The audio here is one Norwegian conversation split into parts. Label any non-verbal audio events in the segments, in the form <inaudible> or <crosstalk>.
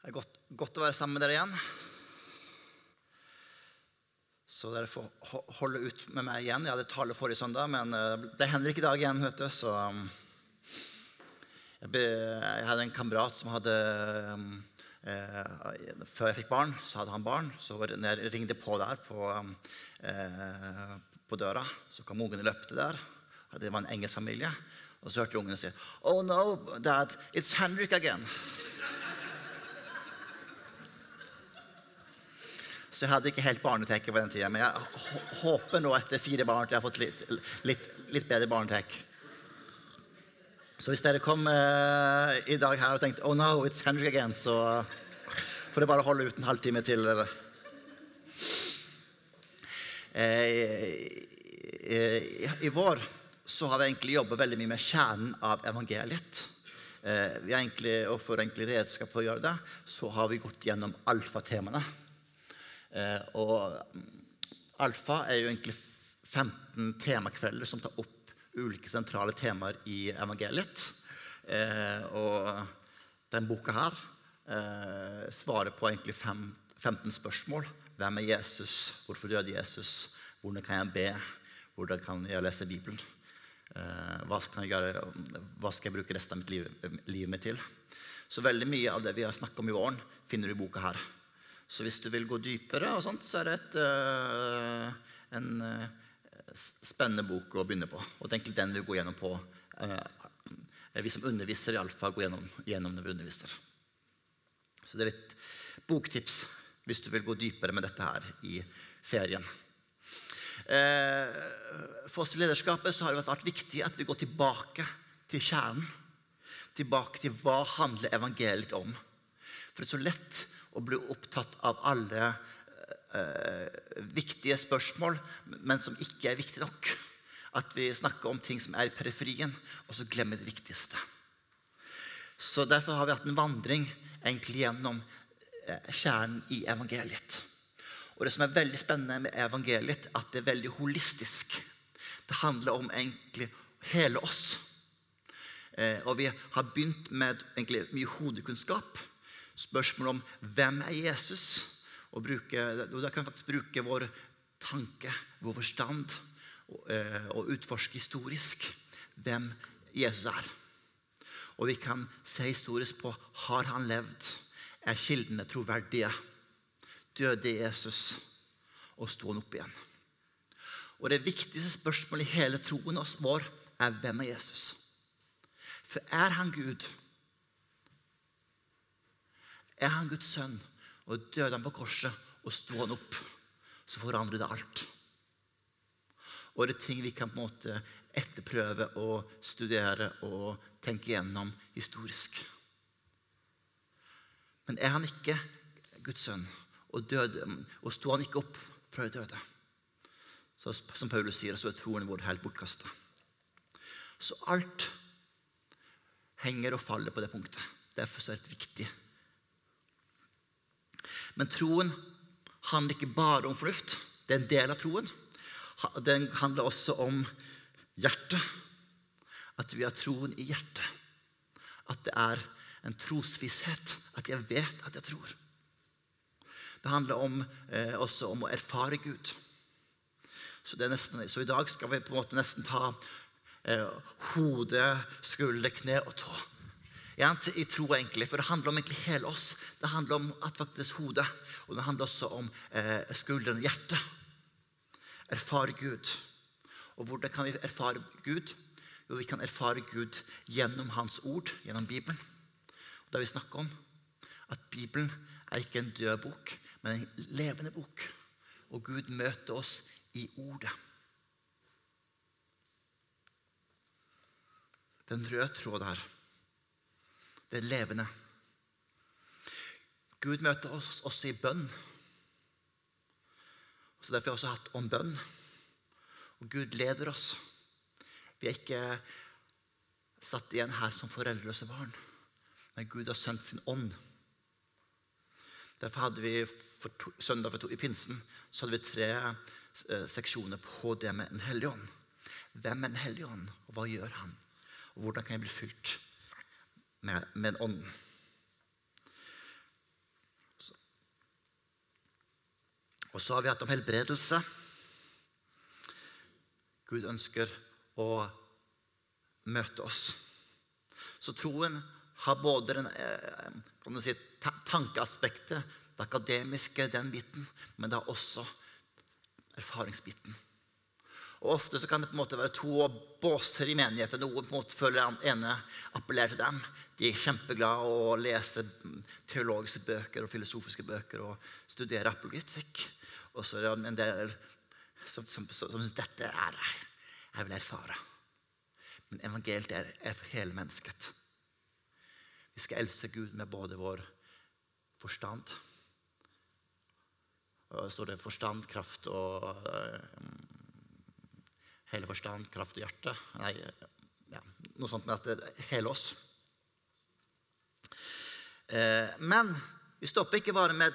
Det er godt, godt å være sammen med dere igjen. Så dere får holde ut med meg igjen. Jeg hadde tale forrige søndag, men eh, det er Henrik i dag igjen, vet du, så jeg, be, jeg hadde en kamerat som hadde um, eh, Før jeg fikk barn, så hadde han barn. Så når jeg ringte på der på, eh, på døra, så kom ungene løpte der. Det var en engelsk familie. Og så hørte ungene si Oh no, dad, it's Henrik again. Så jeg hadde ikke helt barnetek på den tida. Men jeg håper nå etter fire barn at jeg har fått litt, litt, litt bedre barnetek. Så hvis dere kom eh, i dag her og tenkte Oh no, it's Henrik again, så får dere bare holde ut en halvtime til. Eller. Eh, i, I vår så har vi egentlig jobbet veldig mye med kjernen av evangeliet. Eh, vi har egentlig, og For egentlig redskap for å gjøre det, så har vi gått gjennom alfatemaene. Eh, og mm, Alfa er jo egentlig 15 temakvelder som tar opp ulike sentrale temaer i evangeliet. Eh, og den boka her eh, svarer på egentlig fem, 15 spørsmål. Hvem er Jesus? Hvorfor døde Jesus? Hvordan kan jeg be? Hvordan kan jeg lese Bibelen? Hva, skal jeg gjøre, hva skal jeg bruke resten av mitt liv, livet mitt til? Så veldig mye av det vi har snakket om i våren, finner du i boka her. Så hvis du vil gå dypere, og sånt, så er det et, eh, en eh, spennende bok å begynne på. Og det er den vi går gjennom på. eh, vi som underviser, iallfall går gjennom, gjennom når vi underviser. Så det er litt boktips hvis du vil gå dypere med dette her i ferien. For oss i lederskapet har det vært viktig at vi går tilbake til kjernen. Tilbake til hva handler evangeliet om. For det er så lett å blir opptatt av alle eh, viktige spørsmål, men som ikke er viktige nok. At vi snakker om ting som er i periferien, og så glemmer det viktigste. Så Derfor har vi hatt en vandring egentlig gjennom eh, kjernen i evangeliet. Og Det som er veldig spennende med evangeliet, at det er veldig holistisk. Det handler om egentlig hele oss. Eh, og vi har begynt med egentlig mye hodekunnskap. Spørsmål om hvem er Jesus? Og, bruke, da kan vi faktisk bruke vår tanke, vår forstand, og, eh, og utforske historisk hvem Jesus er. Og vi kan se historisk på har han levd. Er kildene troverdige? Døde Jesus, og sto han opp igjen? Og Det viktigste spørsmålet i hele troen vår er hvem er Jesus? For er han Gud? Er han Guds sønn? Og døde han på korset, og sto han opp, så forandrer det alt. Og det er ting vi kan på en måte etterprøve og studere og tenke gjennom historisk. Men er han ikke Guds sønn, og, døde, og sto han ikke opp fra de døde, så som Paulus sier, så er troen vår helt bortkasta. Så alt henger og faller på det punktet. Derfor er det viktig. Men troen handler ikke bare om fornuft. Det er en del av troen. Den handler også om hjertet. At vi har troen i hjertet. At det er en trosvisshet. At jeg vet at jeg tror. Det handler om, eh, også om å erfare Gud. Så, nesten, så i dag skal vi på en måte nesten ta eh, hode, skulder, kne og tå. Ja, I tro, egentlig, for Det handler om egentlig hele oss. Det handler om at faktisk hodet. Og det handler også om eh, skuldrene og hjertet. Erfare Gud. Og hvordan kan vi erfare Gud? Jo, vi kan erfare Gud gjennom Hans ord, gjennom Bibelen. Og det vi snakker om. At Bibelen er ikke en død bok, men en levende bok. Og Gud møter oss i ordet. Den røde tråden her. Det er levende. Gud møter oss også i bønn. Så Derfor har vi også hatt om bønn. Og Gud leder oss. Vi er ikke satt igjen her som foreldreløse barn, men Gud har sendt sin ånd. Derfor hadde vi for to, søndag for to, i pinsen så hadde vi tre eh, seksjoner på det med en hellig ånd. Hvem er en hellig ånd, og hva gjør han? Og hvordan kan jeg bli fylt med, med Ånden. Og så har vi hatt om helbredelse. Gud ønsker å møte oss. Så troen har både den, eh, eh, si, tankeaspektet, det akademiske, den biten, men det har også erfaringsbiten. Og Ofte så kan det på en måte være to båser i menigheten. Noen på en måte føler den ene appellerer til dem. De er kjempeglade å lese teologiske bøker og filosofiske bøker og studere apologitikk. Og så er det en del som, som, som, som syns dette er jeg vil erfare. Men evangeliet er, er for hele mennesket. Vi skal elske Gud med både vår forstand og står det forstand, kraft og uh, Hele forstand, kraft og hjerte. Nei, ja, noe sånt med at det er hele oss. Uh, men vi stopper ikke bare med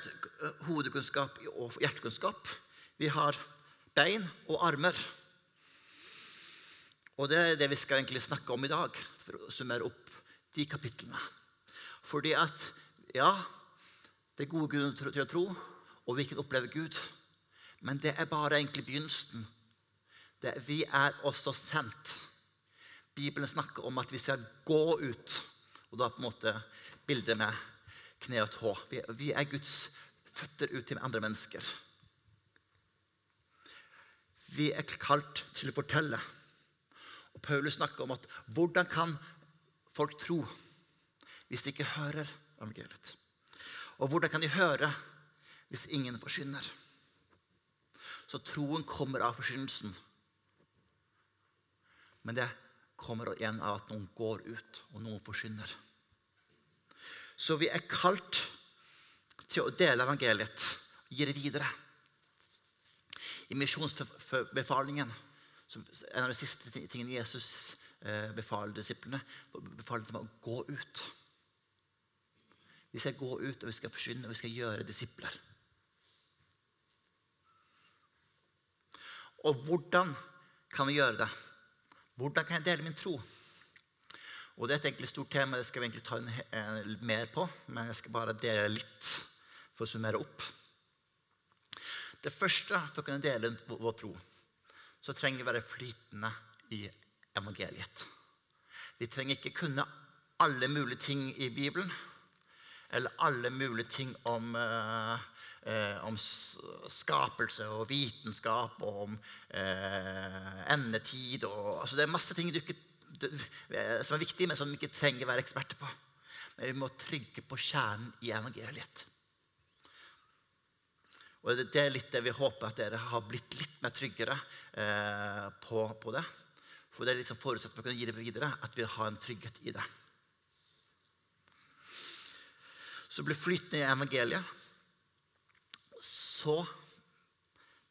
hodekunnskap og hjertekunnskap. Vi har bein og armer. Og det er det vi skal egentlig snakke om i dag, for å summere opp de kapitlene. Fordi at ja, det er gode grunner til å tro, og vi kan oppleve Gud. Men det er bare egentlig begynnelsen. Det, vi er også sendt. Bibelen snakker om at vi skal gå ut. Og da på en måte bildet med kne og tå. Vi, vi er Guds føtter ut til andre mennesker. Vi er kalt til å fortelle. Og Paulus snakker om at hvordan kan folk tro hvis de ikke hører evangeliet? Og hvordan kan de høre hvis ingen forsyner? Så troen kommer av forkynnelsen. Men det kommer igjen av at noen går ut, og noen forsyner. Så vi er kalt til å dele evangeliet og gi det videre. I misjonsbefalingen en av de siste tingene Jesus eh, befaler disiplene, befaler dem å gå ut. Vi skal gå ut, og vi skal forsyne, og vi skal gjøre disipler. Og hvordan kan vi gjøre det? Hvordan kan jeg dele min tro? Og Det er et egentlig stort tema, det skal vi egentlig ta en, en, mer på. Men jeg skal bare dele litt for å summere opp. Det første for å kunne dele vår tro så trenger vi være flytende i evangeliet. Vi trenger ikke kunne alle mulige ting i Bibelen. Eller alle mulige ting om, eh, om skapelse og vitenskap og om eh, endetid. Og, altså det er masse ting ikke, som er viktige, men som vi ikke trenger å være eksperter på. Men vi må trygge på kjernen i evangeliet. Og Det er litt det vi håper at dere har blitt litt mer tryggere eh, på, på, det. For det er liksom forutsatt for å kunne gi det videre at vi har en trygghet i det. Så blir flytende i evangeliet. Så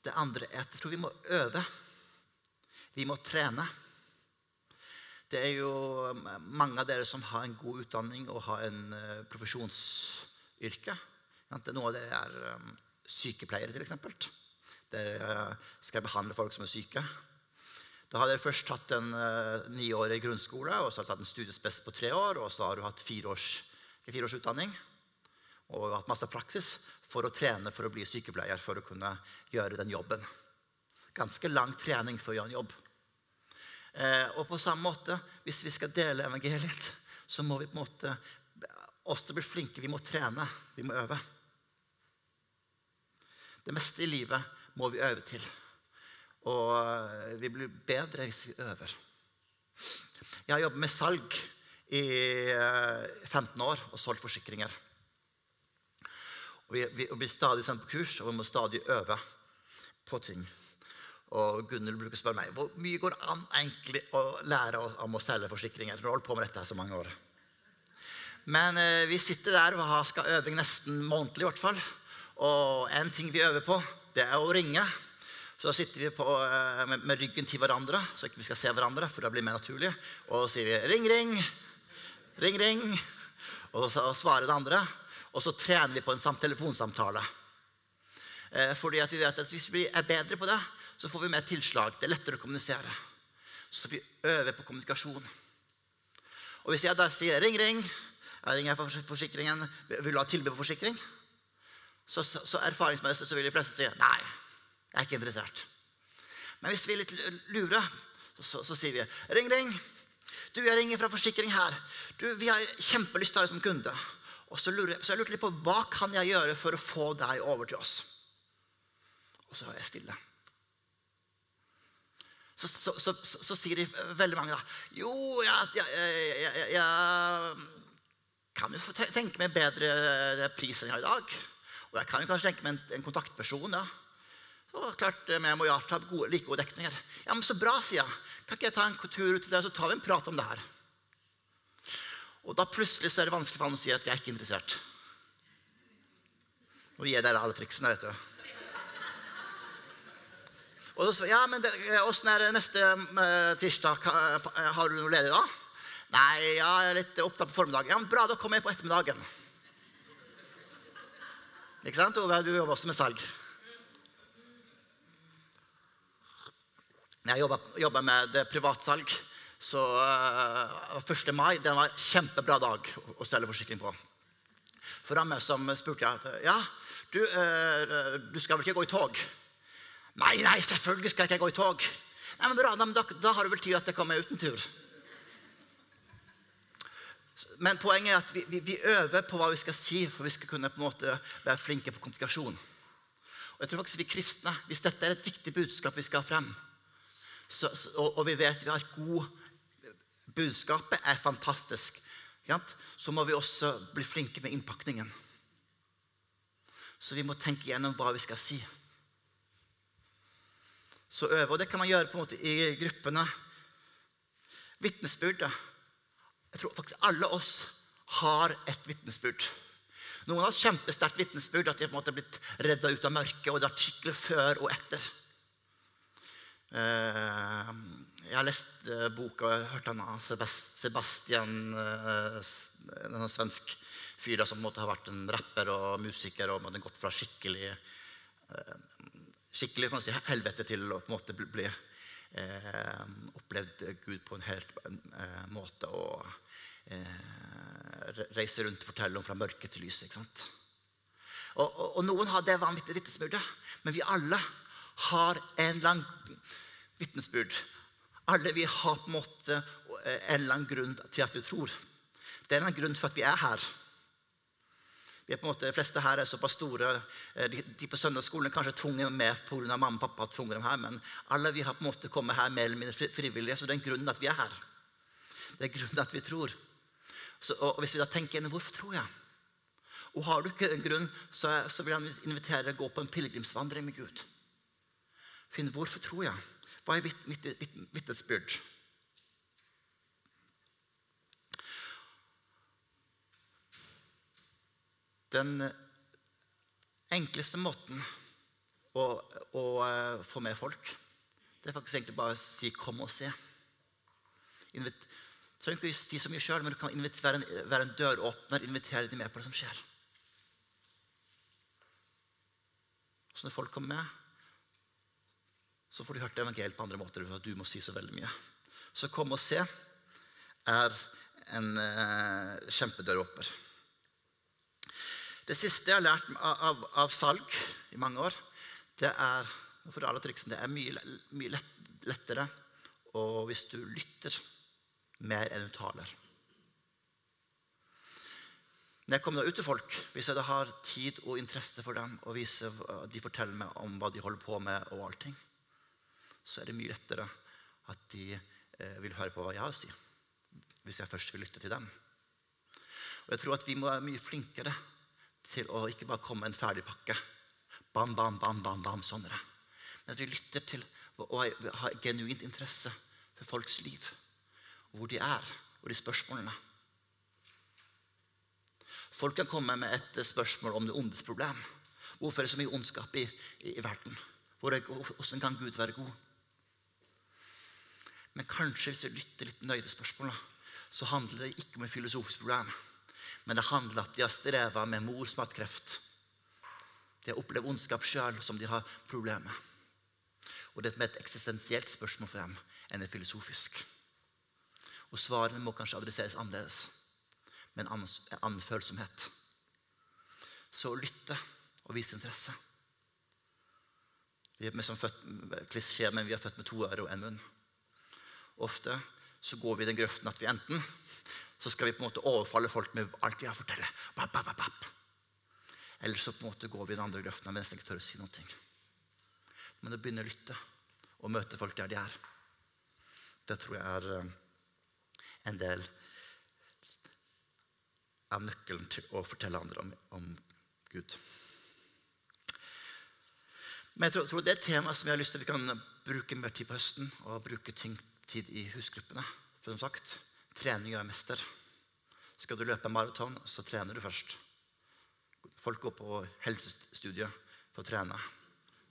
det andre er at jeg tror vi må øve. Vi må trene. Det er jo mange av dere som har en god utdanning og har en uh, profesjonsyrke. Noen av dere er um, sykepleiere, f.eks. Dere skal behandle folk som er syke. Da har dere først tatt en uh, niårig grunnskole, og så har dere tatt en studiespes på tre år, og så har du hatt fire års, fire års utdanning og hatt masse praksis for å trene for å bli sykepleier, for å kunne gjøre den jobben. Ganske lang trening for å gjøre en jobb. Eh, og på samme måte, hvis vi skal dele evangeliet, så må vi på en måte også bli flinke. Vi må trene. Vi må øve. Det meste i livet må vi øve til. Og eh, vi blir bedre hvis vi øver. Jeg har jobbet med salg i 15 eh, år og solgt forsikringer. Og vi, vi, blir stadig sendt på kurs, og vi må stadig øve på ting. Og Gunnhild bruker å spørre meg hvor mye går det an egentlig å lære om å selge forsikringer. Jeg har holdt på med dette så mange år. Men eh, vi sitter der og skal øve nesten månedlig. i hvert fall. Og en ting vi øver på, det er å ringe. Så sitter vi på, eh, med, med, ryggen til hverandre, så ikke vi skal se hverandre. for det blir mer naturlig. Og så sier vi 'ring, ring', 'ring, ring', og så svarer det andre. Og så trener vi på en telefonsamtale. Eh, fordi vi vet at hvis vi er bedre på det, så får vi mer tilslag. Det er lettere å kommunisere. Så vi øver på kommunikasjon. Og hvis jeg da sier 'ring, ring', jeg ringer for forsikringen, vil du ha tilbud på forsikring? så, så, så erfaringsmessig så vil de fleste si nei, jeg er ikke interessert. Men hvis vi er litt lure, så, så sier vi ring, ring. Du, jeg ringer fra forsikring her. Du, Vi har kjempelyst til deg som kunde. Og så, lurer, så jeg lurte litt på hva kan jeg gjøre for å få deg over til oss. Og så var jeg stille. Så, så, så, sier de veldig mange da Jo, jeg, jeg, jeg, jeg kan jo tenke meg bedre pris enn jeg har i dag. Og jeg kan jo kanskje tenke meg en, en kontaktperson. ja. Og klart, Vi må jo ha gode, like gode dekninger. Ja, men Så bra, sier jeg. Kan ikke jeg ta en tur ut til deg, så tar vi en prat om det her? Og da plutselig så er det vanskelig for han å si at jeg er ikke interessert. Nå gir jeg dere alle triksene, vet du. Og så, ja, men Åssen er det neste uh, tirsdag? Uh, har du noe ledig da? Nei, jeg er litt opptatt på formiddagen. Ja, men Bra, da kommer jeg på ettermiddagen. Ikke sant, Ove? Du jobber også med salg. Jeg jeg jobber med privatsalg, så uh, eh, 1. mai det var en kjempebra dag å selge forsikring på. For dem som spurte jeg ja, du, uh, du skal vel ikke gå i tog? Nei, nei, selvfølgelig skal jeg ikke gå i tog. Nei, men bra, da, da har du vel tid at jeg kommer uten tur. Men poenget er at vi, vi, vi, øver på hva vi skal si, for vi skal kunne på en måte være flinke på kommunikasjon. Og jeg tror faktisk vi kristne, Hvis dette er et viktig budskap vi skal ha frem, så, og, og, vi vet vi har god Budskapet er fantastisk. Så må vi også bli flinke med innpakningen. Så vi må tenke gjennom hva vi skal si. Så øve. Og det kan man gjøre på en måte i gruppene. Vitnesbyrdet. Jeg tror faktisk alle oss har et vitnesbyrd. Noen har kjempesterkt vitnesbyrd, at de på en måte har blitt redda ut av mørket. og det har skikkelig før og etter. Eh, jeg har lest eh, boka og hørt den av Sebastian, eh, en svensk fyr som måtte ha vært en rapper og musiker og måtte gått fra skikkelig skikkelig kan si, helvete til å på en måte bli eh, opplevd Gud på en helt eh, måte. Og eh, reise rundt og fortelle om fra mørke til lys. ikke sant? Og, og, og noen har det vanvittige vitnesbyrdet, men vi alle har en lang vitnesbyrd. Alle vi har på en måte eh, en eller annen grunn til at vi tror. Det er en eller annen grunn for at vi er her. Vi er på en måte, De fleste her er såpass store. Eh, de, på søndagsskolen er kanskje tvunget med pga. mamma og pappa. tvunget dem her, Men alle vi har på en måte kommet her mer eller mindre frivillige. Så det er en grunn at vi er her. Det er grunnen at vi tror. Så, og Hvis vi da tenker gjennom hvorfor tror jeg? Og Har du ikke en grunn, så, så vil han invitere deg å gå på en pilegrimsvandring med Gud. Finn hvorfor tror jeg. Er mitt vitnesbyrd? Den enkleste måten å, å, eh, få med folk, det er faktisk egentlig bare å si 'kom og se'. Invit, du trenger ikke å si så mye sjøl, men du kan være en, være en døråpner. Invitere dem med på det som skjer. Så når folk kommer med, så får du hørt evangeliet på andre måter. du må si så veldig mye. Så kom og se er en eh, kjempedøråper. Det siste jeg har lært av, av, av, salg i mange år, det er for alle triksene, det er mye, mye lett, lettere og hvis du lytter mer enn du taler. Når jeg kommer ut til folk, hvis jeg har tid og interesse for dem, og viser, de forteller meg om hva de holder på med, og allting, så er det mye lettere at de eh, vil høre på hva jeg har å si. Hvis jeg først vil lytte til dem. Og jeg tror at vi må være mye flinkere til å ikke bare komme med en ferdig pakke. Bam, bam, bam, bam, bam, sånn er det. Men at vi lytter til og har genuint interesse for folks liv. Hvor de er, og de spørsmålene. Folk kan komme med et spørsmål om det ondes problem. Hvorfor er det så mye ondskap i, i, i verden? Hvordan kan Gud være god? Men kanskje hvis vi lytter litt nøye til spørsmålet, så handler det ikke om et filosofisk problem. Men det handler om at de har streva med mor som har hatt kreft. De har opplevd ondskap sjøl som de har problemer med. Og det er et eksistensielt spørsmål for dem enn et filosofisk. Og svarene må kanskje adresseres annerledes, med en annen, en annen følsomhet. Så å lytte og vise interesse. Vi er født, klisjé, men vi er født med to ører og én munn. Ofte så går vi i den grøften at vi enten så skal vi på en måte overfalle folk med alt vi har å fortelle. Bap, bap, bap. Eller så på en måte går vi i den andre grøften og nesten ikke tør å si noe. Men å begynne å lytte og møte folk der de er, det tror jeg er eh, en del av nøkkelen til å fortelle andre om, om Gud. Men jeg tror, tror, det er et tema som jeg har lyst til vi kan bruke mer tid på høsten. Og bruke ting, tid i husgruppene. For som sagt, trening gjør mester. Skal du løpe maraton, så trener du først. Folk går på helsestudiet for å trene.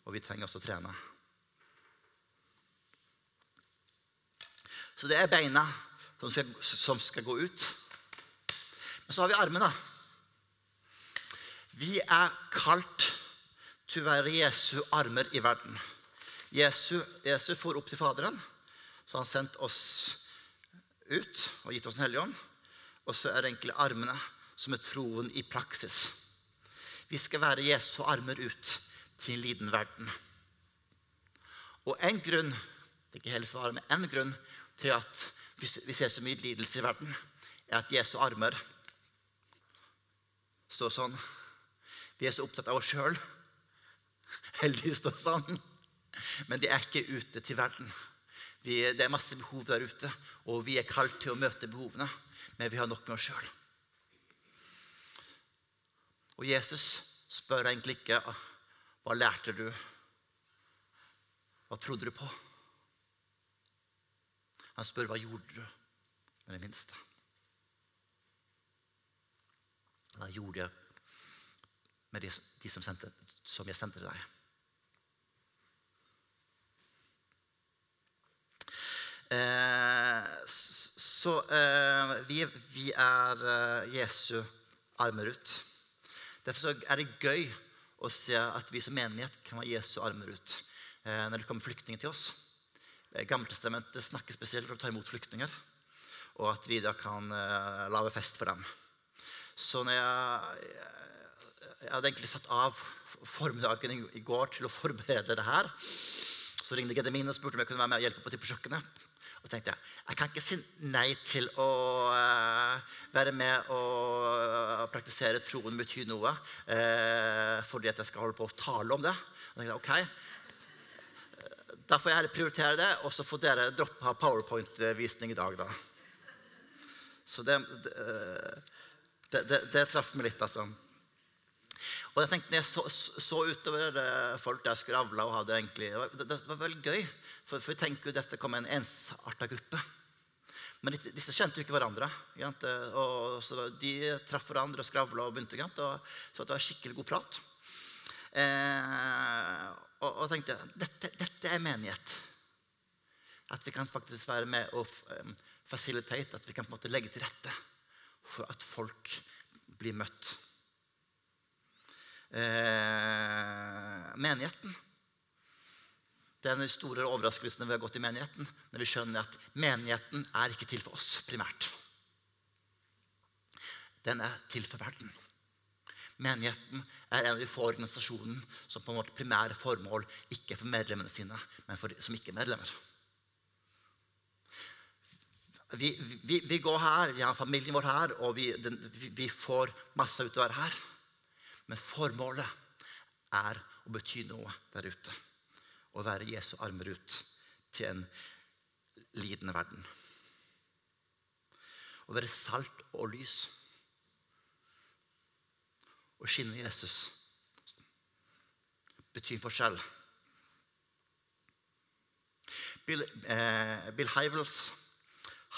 Og vi trenger også å trene. Så det er beina som skal, som skal gå ut. Men så har vi armene. Vi er kalt til å være Jesu armer i verden. Jesu, Jesu for opp til Faderen, så han sendt oss ut og gitt oss Den hellige ånd. Og så er det egentlig armene som er troen i praksis. Vi skal være Jesu armer ut til en liten verden. Og en grunn det er ikke hele svaret, men en grunn til at vi ser så mye lidelse i verden, er at Jesu armer står sånn. Vi er så opptatt av oss sjøl. <laughs> Heldigvis står sånn. Men de er ikke ute til verden. Vi, det er masse behov der ute, og vi er kalt til å møte behovene. Men vi har nok med oss sjøl. Og Jesus spør egentlig ikke hva lærte du Hva trodde du på? Han spør hva gjorde du med det minste. Hva gjorde jeg med de, som, sendte, som, jeg sendte til deg? Så eh, vi, vi, er eh, Jesu armer ut. Derfor er det gøy å se at vi som menighet kan være Jesu armer ut eh, når det kommer flyktninger til oss. Eh, Gammeltestamentet snakker spesielt om å ta imot flyktninger. Og at vi da kan uh, lage fest for dem. Så når jeg, jeg hadde egentlig satt av formiddagen i går til å forberede det her, så ringte Gedemine og spurte om jeg kunne være med og hjelpe på, på kjøkkenet. Og tenkte jeg jeg kan ikke si nei til å uh, være med og uh, praktisere troen betyr noe uh, fordi at jeg skal holde på å tale om det. Og tenkte jeg, ok, da får jeg heller prioritere det, og så får dere droppe powerpoint-visning i dag, da. Så det, det, det, det traff meg litt, altså. Og jeg tenkte, når jeg så, så utover folk der skravla og hadde egentlig Det det var veldig gøy, for, for vi tenker jo dette kom en ensarta gruppe. Men disse kjente jo ikke hverandre. Og så De traff hverandre og skravla og begynte. Og, så det var skikkelig god prat. Eh, og, og tenkte dette, dette er menighet. At vi kan faktisk være med og um, facilitate, at vi kan på en måte legge til rette for at folk blir møtt. Eh, menigheten. Det er en av de store overraskelsene vi har gått i menigheten. Når vi skjønner at menigheten er ikke til for oss primært. Den er til for verden. Menigheten er en av de få organisasjonene som på en måte primære formål ikke er for medlemmene sine, men for de som ikke er medlemmer. Vi, vi, vi, går her, vi har familien vår her, og vi, den, vi får masse ut av å være her. Men formålet er å bety noe der ute. Å være Jesu armer ut til en lidende verden. Å være salt og lys å skinne Jesus betyr forskjell. Bill, eh, Bill Hivels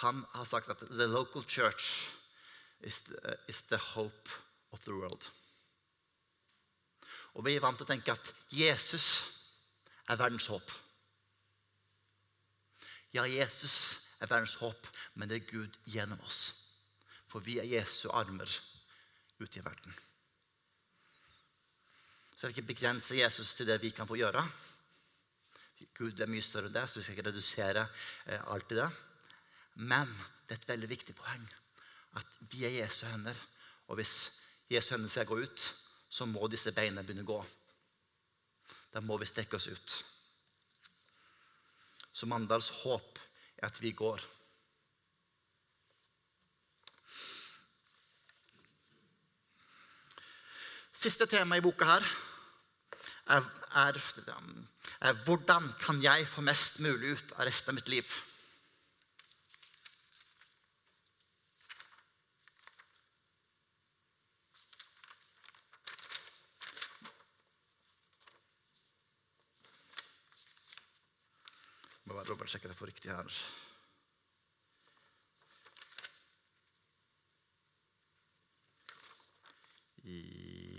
han har sagt at the local church is the, is the hope of the world. Og Vi er vant til å tenke at Jesus er verdens håp. Ja, Jesus er verdens håp, men det er Gud gjennom oss. For vi er Jesu armer ute i verden. Så jeg vil ikke begrense Jesus til det vi kan få gjøre. Gud er mye større enn det, så vi skal ikke redusere eh, alt i det. Men det er et veldig viktig poeng at vi er Jesu hender. Og hvis Jesu hender skal gå ut, så må disse beina begynne å gå. Da må vi strekke oss ut. Så Mandals håp er at vi går. Siste tema i boka her er, er, er hvordan kan jeg få mest mulig ut av resten av mitt liv? Bare dobbeltsjekke det får riktig her.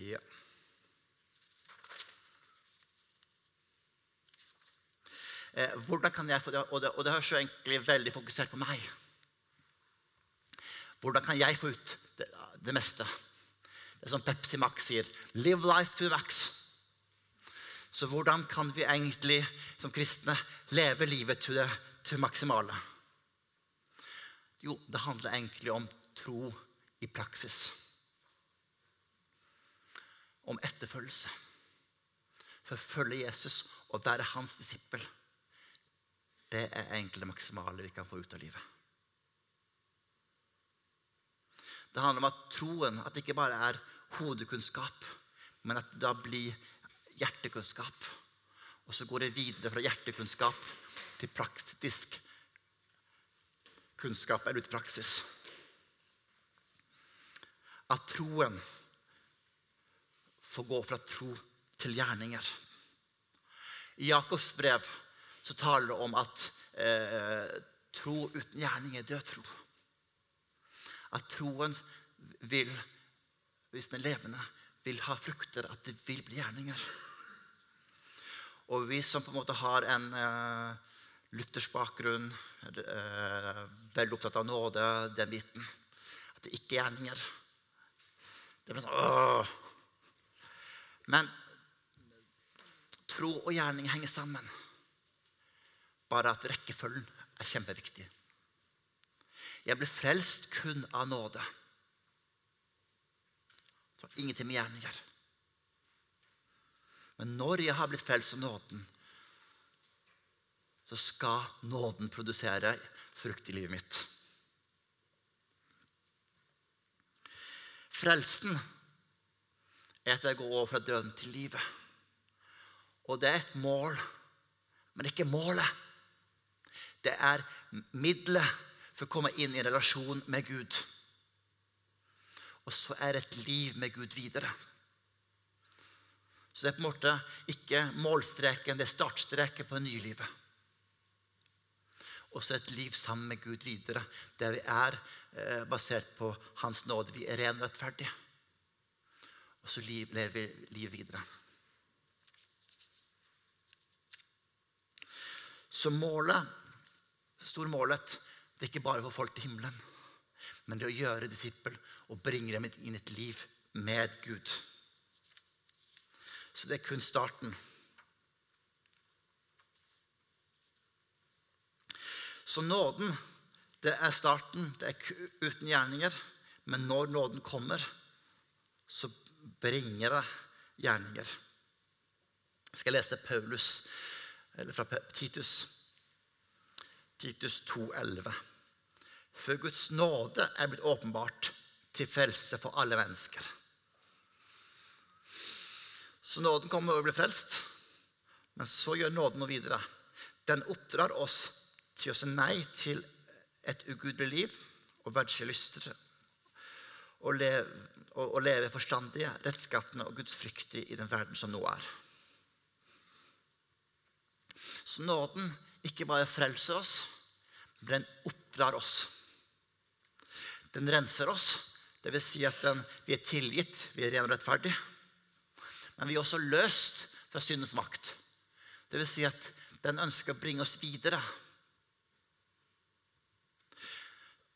Ja. Eh, hvordan kan jeg få det, og det, og det høres jo egentlig veldig fokusert på meg. Hvordan kan jeg få ut det, det meste? Det er som Pepsi Max sier 'Live life to the max'. Så hvordan kan vi egentlig som kristne leve livet til det til maksimale? Jo, det handler egentlig om tro i praksis. Om etterfølgelse. Forfølge Jesus og være hans disippel. Det er egentlig det maksimale vi kan få ut av livet. Det handler om at troen at det ikke bare er hodekunnskap, men at det da blir hjertekunnskap. Og så går det videre fra hjertekunnskap til praktisk kunnskap eller ut i praksis. At troen får gå fra tro til gjerninger. I Jakobs brev så taler det om at eh, tro uten gjerning er død tro. At troen vil, hvis den er levende, vil ha frukter, at det vil bli gjerninger. Og vi som på en måte har en eh, luthersk bakgrunn, eh, veldig opptatt av nåde, den biten At det ikke er gjerninger. Det blir sånn åh. Men tro og gjerning henger sammen. Bare at rekkefølgen er kjempeviktig. Jeg ble frelst kun av nåde. Så ingenting med gjerninger. Men når jeg har blitt frelst av nåden, så skal nåden produsere frukt i livet mitt. Frelsen er at jeg går over fra døden til livet. Og det er et mål, men ikke målet. Det er middelet for å komme inn i en relasjon med Gud. Og så er et liv med Gud videre. Så det er på en måte ikke målstreken, det er startstreken på det nye livet. Og så et liv sammen med Gud videre, der vi er eh, basert på Hans nåde. Vi er ren rettferdige. Og så lever vi livet videre. Så målet, det store målet, det er ikke bare å få folk til himmelen, men det er å gjøre disippel og bringe dem inn i et liv med Gud. Så det er kun starten. Så nåden, det er starten. Det er uten gjerninger. Men når nåden kommer, så bringer det gjerninger. Jeg skal lese Paulus, eller fra Titus. Titus 2,11. For Guds nåde er blitt åpenbart til frelse for alle mennesker. Så nåden kommer og blir frelst. Men så gjør nåden noe videre. Den oppdrar oss til å si nei til et ugudelig liv og verdslige lyster. Og leve, og, og leve forstandige, rettskaffende og gudsfryktige i den verden som nå er. Så nåden ikke bare frelser oss, men den oppdrar oss. Den renser oss. Det vil si at den, vi er tilgitt, vi er ren og rettferdige. Men vi er også løst fra syndens makt. Det vil si at den ønsker å bringe oss videre.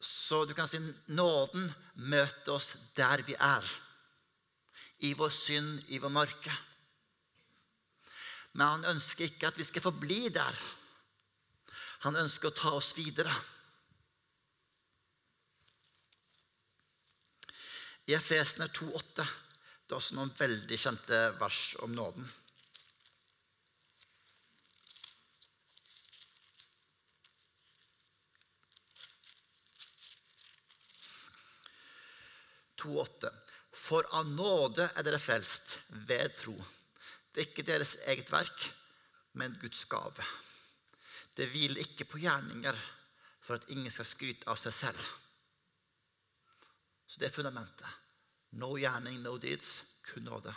Så du kan si nåden møter oss der vi er. I vår synd, i vår mørke. Men han ønsker ikke at vi skal forbli der. Han ønsker å ta oss videre. I Efesene 2,8 Det er også noen veldig kjente vers om nåden. For av nåde er dere frelst ved tro. Det er ikke deres eget verk, men Guds gave. Det hviler ikke på gjerninger for at ingen skal skryte av seg selv. Så det er fundamentet. No gjerning, no deeds. Kun nåde.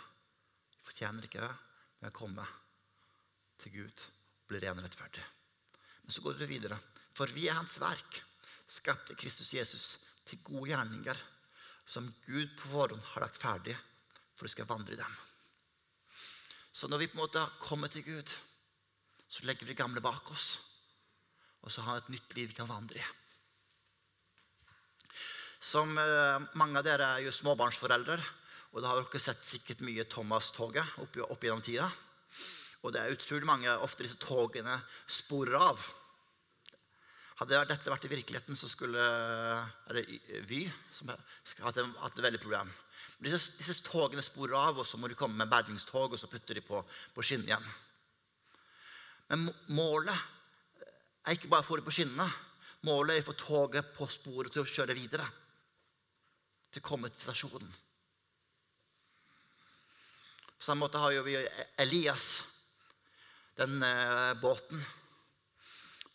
Vi fortjener ikke det, men å komme til Gud og bli ren og rettferdig. Men så går det videre. For vi er Hans verk, skapt i Kristus Jesus til gode gjerninger, som Gud på forhånd har lagt ferdig for å skal vandre i dem. Så når vi på en måte kommer til Gud, så legger vi det gamle bak oss. Og så har vi et nytt liv vi kan vandre i. Som eh, Mange av dere er jo småbarnsforeldre. Og da har dere sett sikkert mye Thomas-toget opp, opp gjennom tida. Og det er utrolig mange ofte disse togene sporer av. Hadde dette vært i virkeligheten, så skulle er det Vy som hatt et veldig problem. Disse, disse, togene sporer av, og så må de komme med bergingstog og så putter de på, på skinnene igjen. Men målet er ikke bare å få det på skinnene. Målet er å få toget på sporet til å kjøre videre. Til å komme til stasjonen. På samme måte har vi Elias, den eh, båten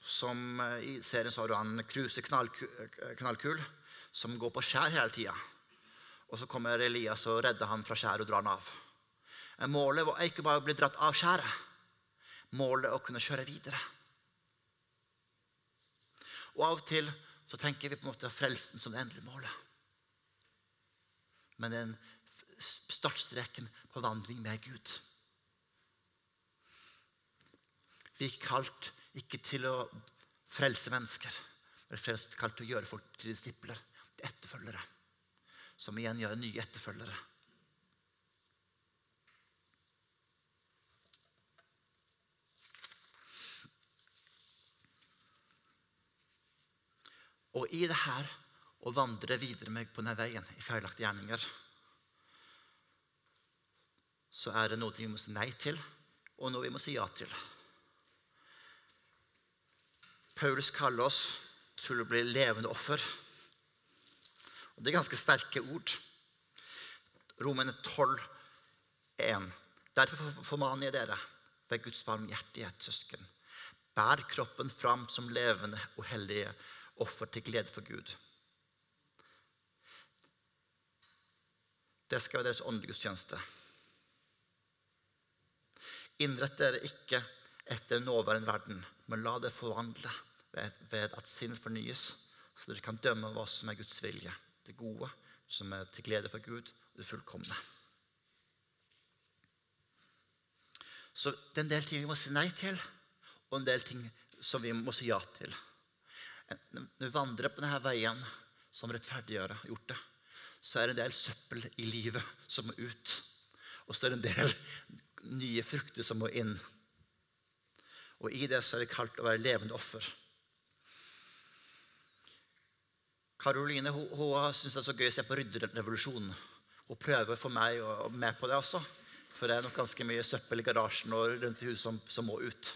som eh, I serien så har du han Kruse knallkul, som går på skjær hele tida. Og så kommer Elias og redder han fra skjæret og drar han av. Målet var ikke bare å bli dratt av skjæret. Målet å kunne kjøre videre. Og Av og til så tenker vi på en måte frelsen som det endelige målet. Men det er en startstreken på vandring med Gud. Vi er kalt ikke til å frelse mennesker, men kalt til å gjøre folk til disipler, til etterfølgere. Som igjen gjør nye etterfølgere. Og i det her å vandre videre med på denne veien i feilaktige gjerninger, så er det noe vi må si nei til, og noe vi må si ja til. Paulus kaller oss til å bli levende offer. Og Det er ganske sterke ord. Romene 12, 1. Derfor formaner jeg dere ved Guds barmhjertighet, søsken. Bær kroppen fram som levende og hellige offer til glede for Gud. Det skal være deres åndelige gudstjeneste. Innrett dere ikke etter nåværende verden, men la det forvandle ved, at sinn fornyes, så dere kan dømme hva som er Guds vilje, det gode, som er til glede for Gud, og det fullkomne. Så det er en del ting vi må si nei til, og en del ting som vi må si ja til. Når vi vandrer på denne veien som rettferdiggjør gjort det, så er det en del søppel i livet som må ut. Og så er det en del nye frukter som må inn. Og i det så er vi kalt å være levende offer. Karoline hun, hun syns det er så gøy å se på rydderevolusjonen. Hun prøver å få meg med på det også. For det er nok ganske mye søppel i garasjen og rundt i huset som, som må ut.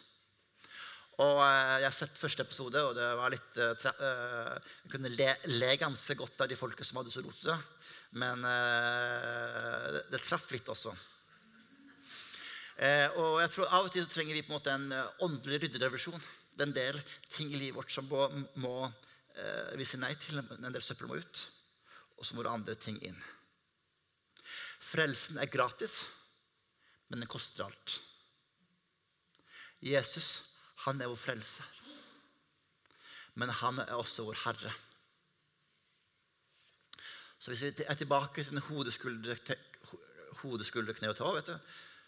Og eh, Jeg har sett første episode, og det var litt uh, uh, kunne le, le, ganske godt av de folka som hadde så rotete. Men det, traff litt også. og jeg tror Av og til så trenger vi på en måte en åndelig rydderevolusjon. Det er en del ting i livet vårt som må, må vi sier nei til, en del søppel må ut. Og så må det andre ting inn. Frelsen er gratis, men den koster alt. Jesus, han er vår frelser. Men han er også vår Herre. Så hvis vi er tilbake til den hodeskulder, hodeskulder kne og tå vet du,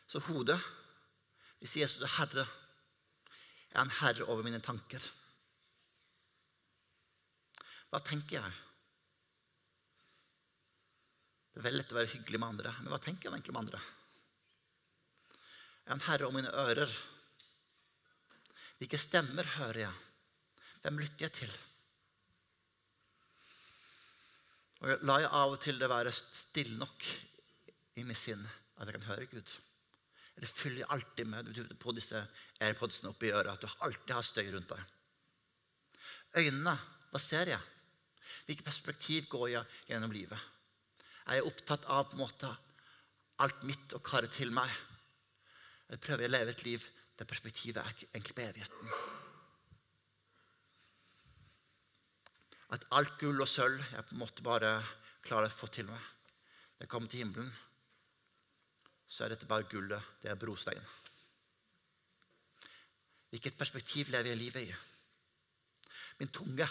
Så hodet Hvis Jesus er Herre, er han herre over mine tanker. Hva tenker jeg? Det er veldig lett å være hyggelig med andre, men hva tenker jeg egentlig med andre? Er han herre over mine ører. Hvilke stemmer hører jeg? Hvem lytter jeg til? Og La jeg av og til det være stille nok i mitt sinn at jeg kan høre Gud? Eller fyller jeg alltid med på disse airpodsene oppi øret at du alltid har støy rundt deg? Øynene, hva ser jeg? Hvilket perspektiv går jeg gjennom livet? Er jeg opptatt av på en måte alt mitt og karet til meg? Eller prøver jeg å leve et liv der perspektivet er egentlig på evigheten? At alt gull og sølv jeg på en måte bare klarer å få til meg. Når jeg kommer til himmelen, så er dette bare gullet. Det er brostein. Hvilket perspektiv lever jeg livet i? Min tunge.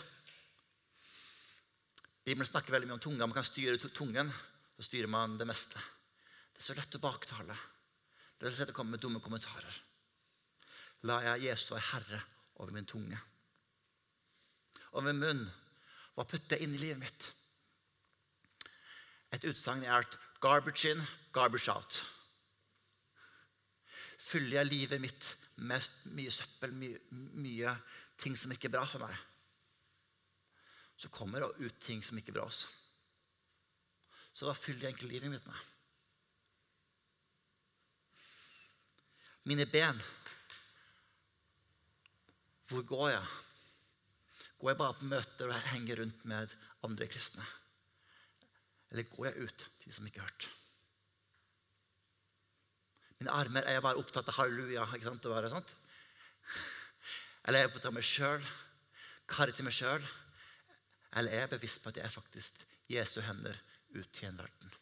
Bibelen snakker veldig mye om tunga. Man kan styre tungen. Så styrer man det meste. Det er så lett å baktale. Det er så lett å komme med dumme kommentarer. La jeg Jesus være herre over min tunge. Og min munn. Hva putter jeg inn i livet mitt? Et utsagn er at 'garbage in, garbage out'. Fyller jeg livet mitt med mye søppel, mye, mye ting som ikke er bra for meg, så kommer det ut ting som ikke er bra. Også. Så hva fyller jeg egentlig livet mitt med? Mine ben. Hvor går jeg? Går jeg bare på møter og henger rundt med andre kristne? Eller går jeg ut til de som ikke har hørt? Mine armer er jeg bare opptatt av halleluja. ikke sant, være sånt? Eller er jeg opptatt av meg sjøl? Karre til meg sjøl? Eller er jeg bevisst på at jeg er faktisk Jesu hender ut til en verden?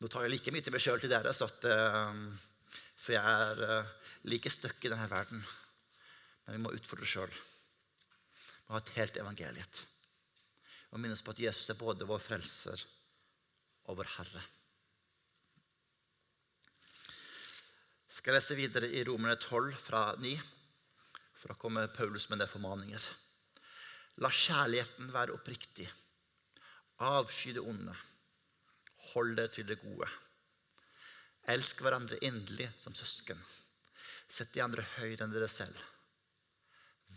Nå tar jeg like mye til meg sjøl til dere, at, uh, for jeg er uh, like støkk i denne verden. Men vi må utfordre oss sjøl. Vi må ha et helt evangeliet. Og minnes på at Jesus er både vår frelser og vår Herre. skal jeg lese videre i Romerne 12, fra 9. For da kommer Paulus med det formaninger. La kjærligheten være oppriktig. Avsky det onde. Hold dere til det gode. Elsk hverandre inderlig som søsken. Sett de andre høyere enn dere selv.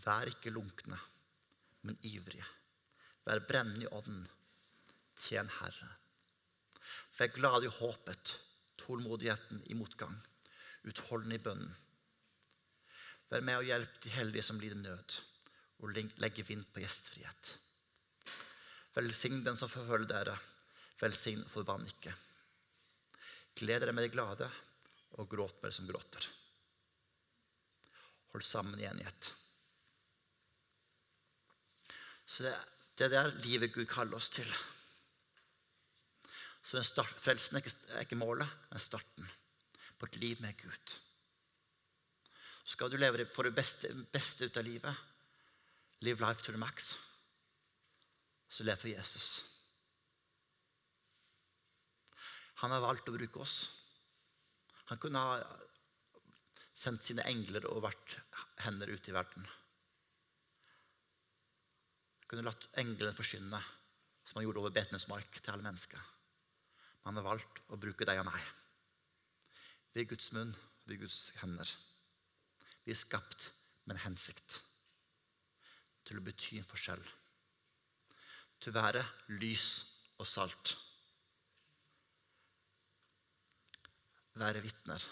Vær ikke lunkne, men ivrige. Vær brennende i ånden. Tjen Herre. Vær glad i håpet, tålmodigheten i motgang utholdende i bønnen. Vær med og hjelp de heldige som lider nød, og legge vind på gjestfrihet. Velsign den som forfølger dere. Velsign og forbann ikke. Gled dere med de glade, og gråt med de som gråter. Hold sammen i enighet. Så det, det er det livet Gud kaller oss til. Så start, Frelsen er ikke, er ikke målet, men starten på et liv med Gud. Skal du leve for det beste, beste ut av livet, live life to the max, så lev for Jesus. Han har valgt å bruke oss. Han kunne ha sendt sine engler og vært hender ut i verden. Han kunne latt englene forsyne, som han gjorde over Betnes mark, til alle mennesker. Men han har valgt å bruke deg og meg. Vi er Guds munn, vi er Guds hender. Vi er skapt med en hensikt. Til å bety en forskjell. Til å være lys og salt. Være vitner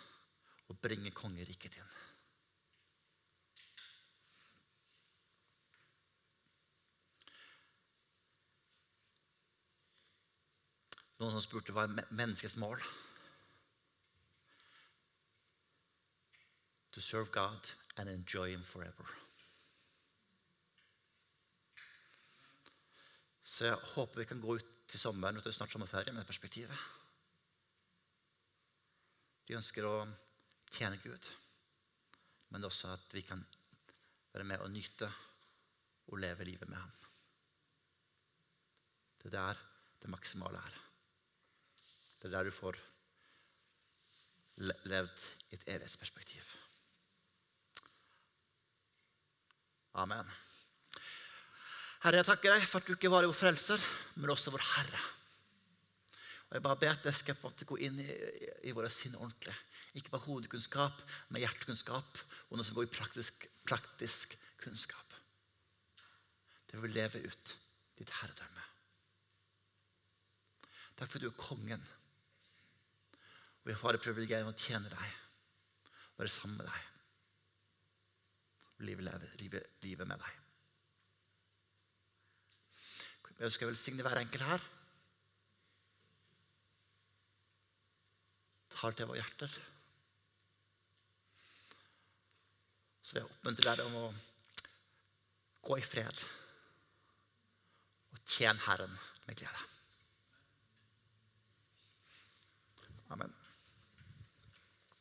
og bringe kongeriket inn. Noen som spurte hva er menneskets mål to serve God and enjoy Him forever. Så jeg håper vi kan gå ut til sommeren og til snart sommerferie med det perspektivet. Vi ønsker å tjene Gud, men også at vi kan være med og nyte og leve livet med Ham. Det er der det maksimale er. Det er der du får levd i et evighetsperspektiv. Amen. Herre, jeg takker deg for at du ikke bare er vår frelser, men også vår Herre. Og Jeg bare ber at det skal på gå inn i, i, våre sinn ordentlig. Ikke bare hodekunnskap, men hjertekunnskap, og noe som går i praktisk, praktisk kunnskap. Det vil leve ut ditt herredømme. Derfor er du kongen. Og vi har det privilegiet å tjene deg, være sammen med deg. Livet, livet, livet med deg. Jeg ønsker å velsigne hver enkelt her. Tar til våre hjerter. Så jeg oppmuntrer deg om å gå i fred og tjene Herren med glede. Amen.